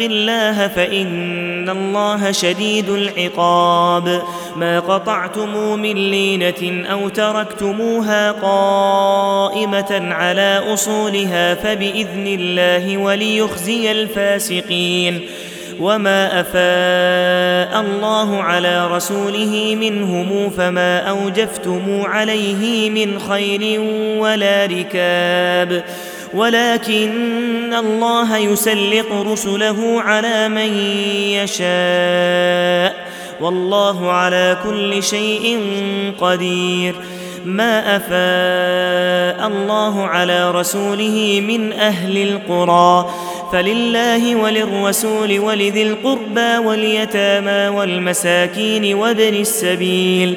الله فإن الله شديد العقاب. ما قطعتم من لينة أو تركتموها قائمة على أصولها فبإذن الله وليخزي الفاسقين. وما أفاء الله على رسوله منهم فما أوجفتم عليه من خير ولا ركاب. ولكن الله يسلط رسله على من يشاء. والله على كل شيء قدير. ما أفاء الله على رسوله من أهل القرى. فلله وللرسول ولذي القربى واليتامى والمساكين وابن السبيل.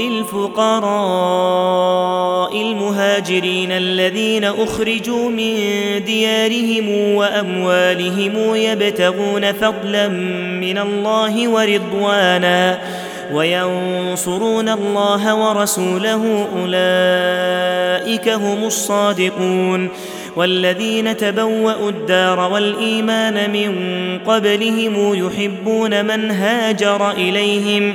للفقراء المهاجرين الذين أخرجوا من ديارهم وأموالهم يبتغون فضلا من الله ورضوانا وينصرون الله ورسوله أولئك هم الصادقون والذين تبوأوا الدار والإيمان من قبلهم يحبون من هاجر إليهم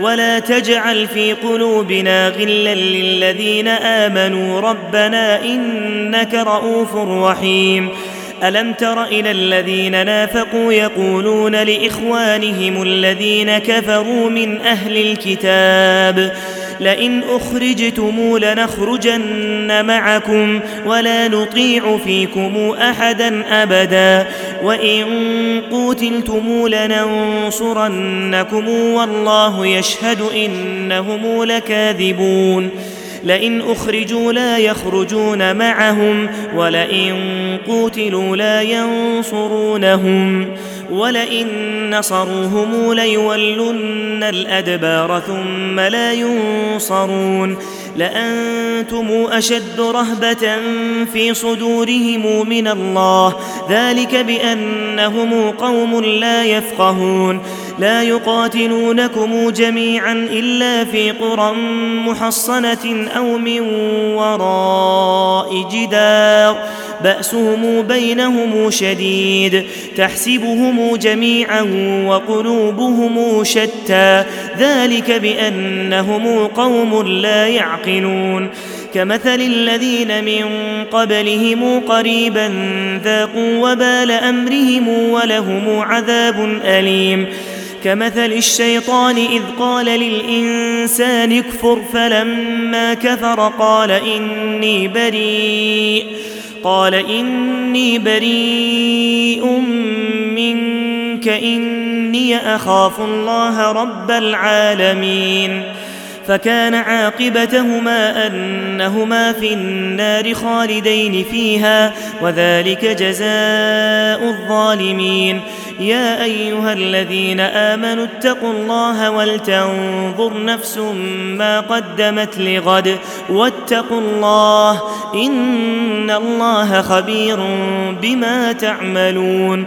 ولا تجعل في قلوبنا غلا للذين آمنوا. ربنا إنك رءوف رحيم. ألم تر إلى الذين نافقوا يقولون لإخوانهم الذين كفروا من أهل الكتاب لئن أخرجتم لنخرجن معكم ولا نطيع فيكم أحدا أبدا وإن قوتلتم لننصرنكم والله يشهد إنهم لكاذبون لئن أخرجوا لا يخرجون معهم ولئن قوتلوا لا ينصرونهم ولئن نصروهم ليولن الأدبار ثم لا ينصرون. لأنتم أشد رهبة في صدورهم من الله. ذلك بأنهم قوم لا يفقهون. لا يقاتلونكم جميعا إلا في قرى محصنة أو من وراء جدار. بأسهم بينهم شديد تحسبهم جميعا وقلوبهم شتى. ذلك بأنهم قوم لا يعقلون. كمثل الذين من قبلهم قريبا ذاقوا وبال أمرهم ولهم عذاب أليم. كمثل الشيطان إذ قال للإنسان اكفر فلما كفر قال إني بريء قال إني بريء منك إني أخاف الله رب العالمين. فكان عاقبتهما أنهما في النار خالدين فيها وذلك جزاء الظالمين. يا أيها الذين آمنوا اتقوا الله ولتنظر نفس ما قدمت لغد واتقوا الله إن الله خبير بما تعملون.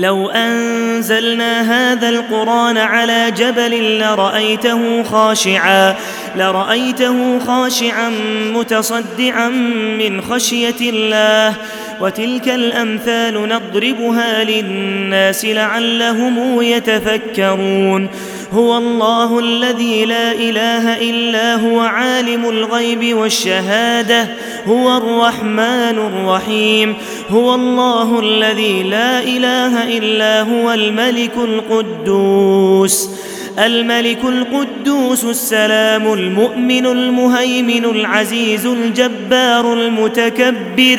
لو أنزلنا هذا القرآن على جبل لرأيته خاشعا لرأيته خاشعا متصدعا من خشية الله. وتلك الأمثال نضربها للناس لعلهم يتفكرون. هو الله الذي لا إله إلا هو عالم الغيب والشهادة هو الرحمن الرحيم. هو الله الذي لا إله إلا هو الملك القدوس. الملك القدوس السلام المؤمن المهيمن العزيز الجبار المتكبر.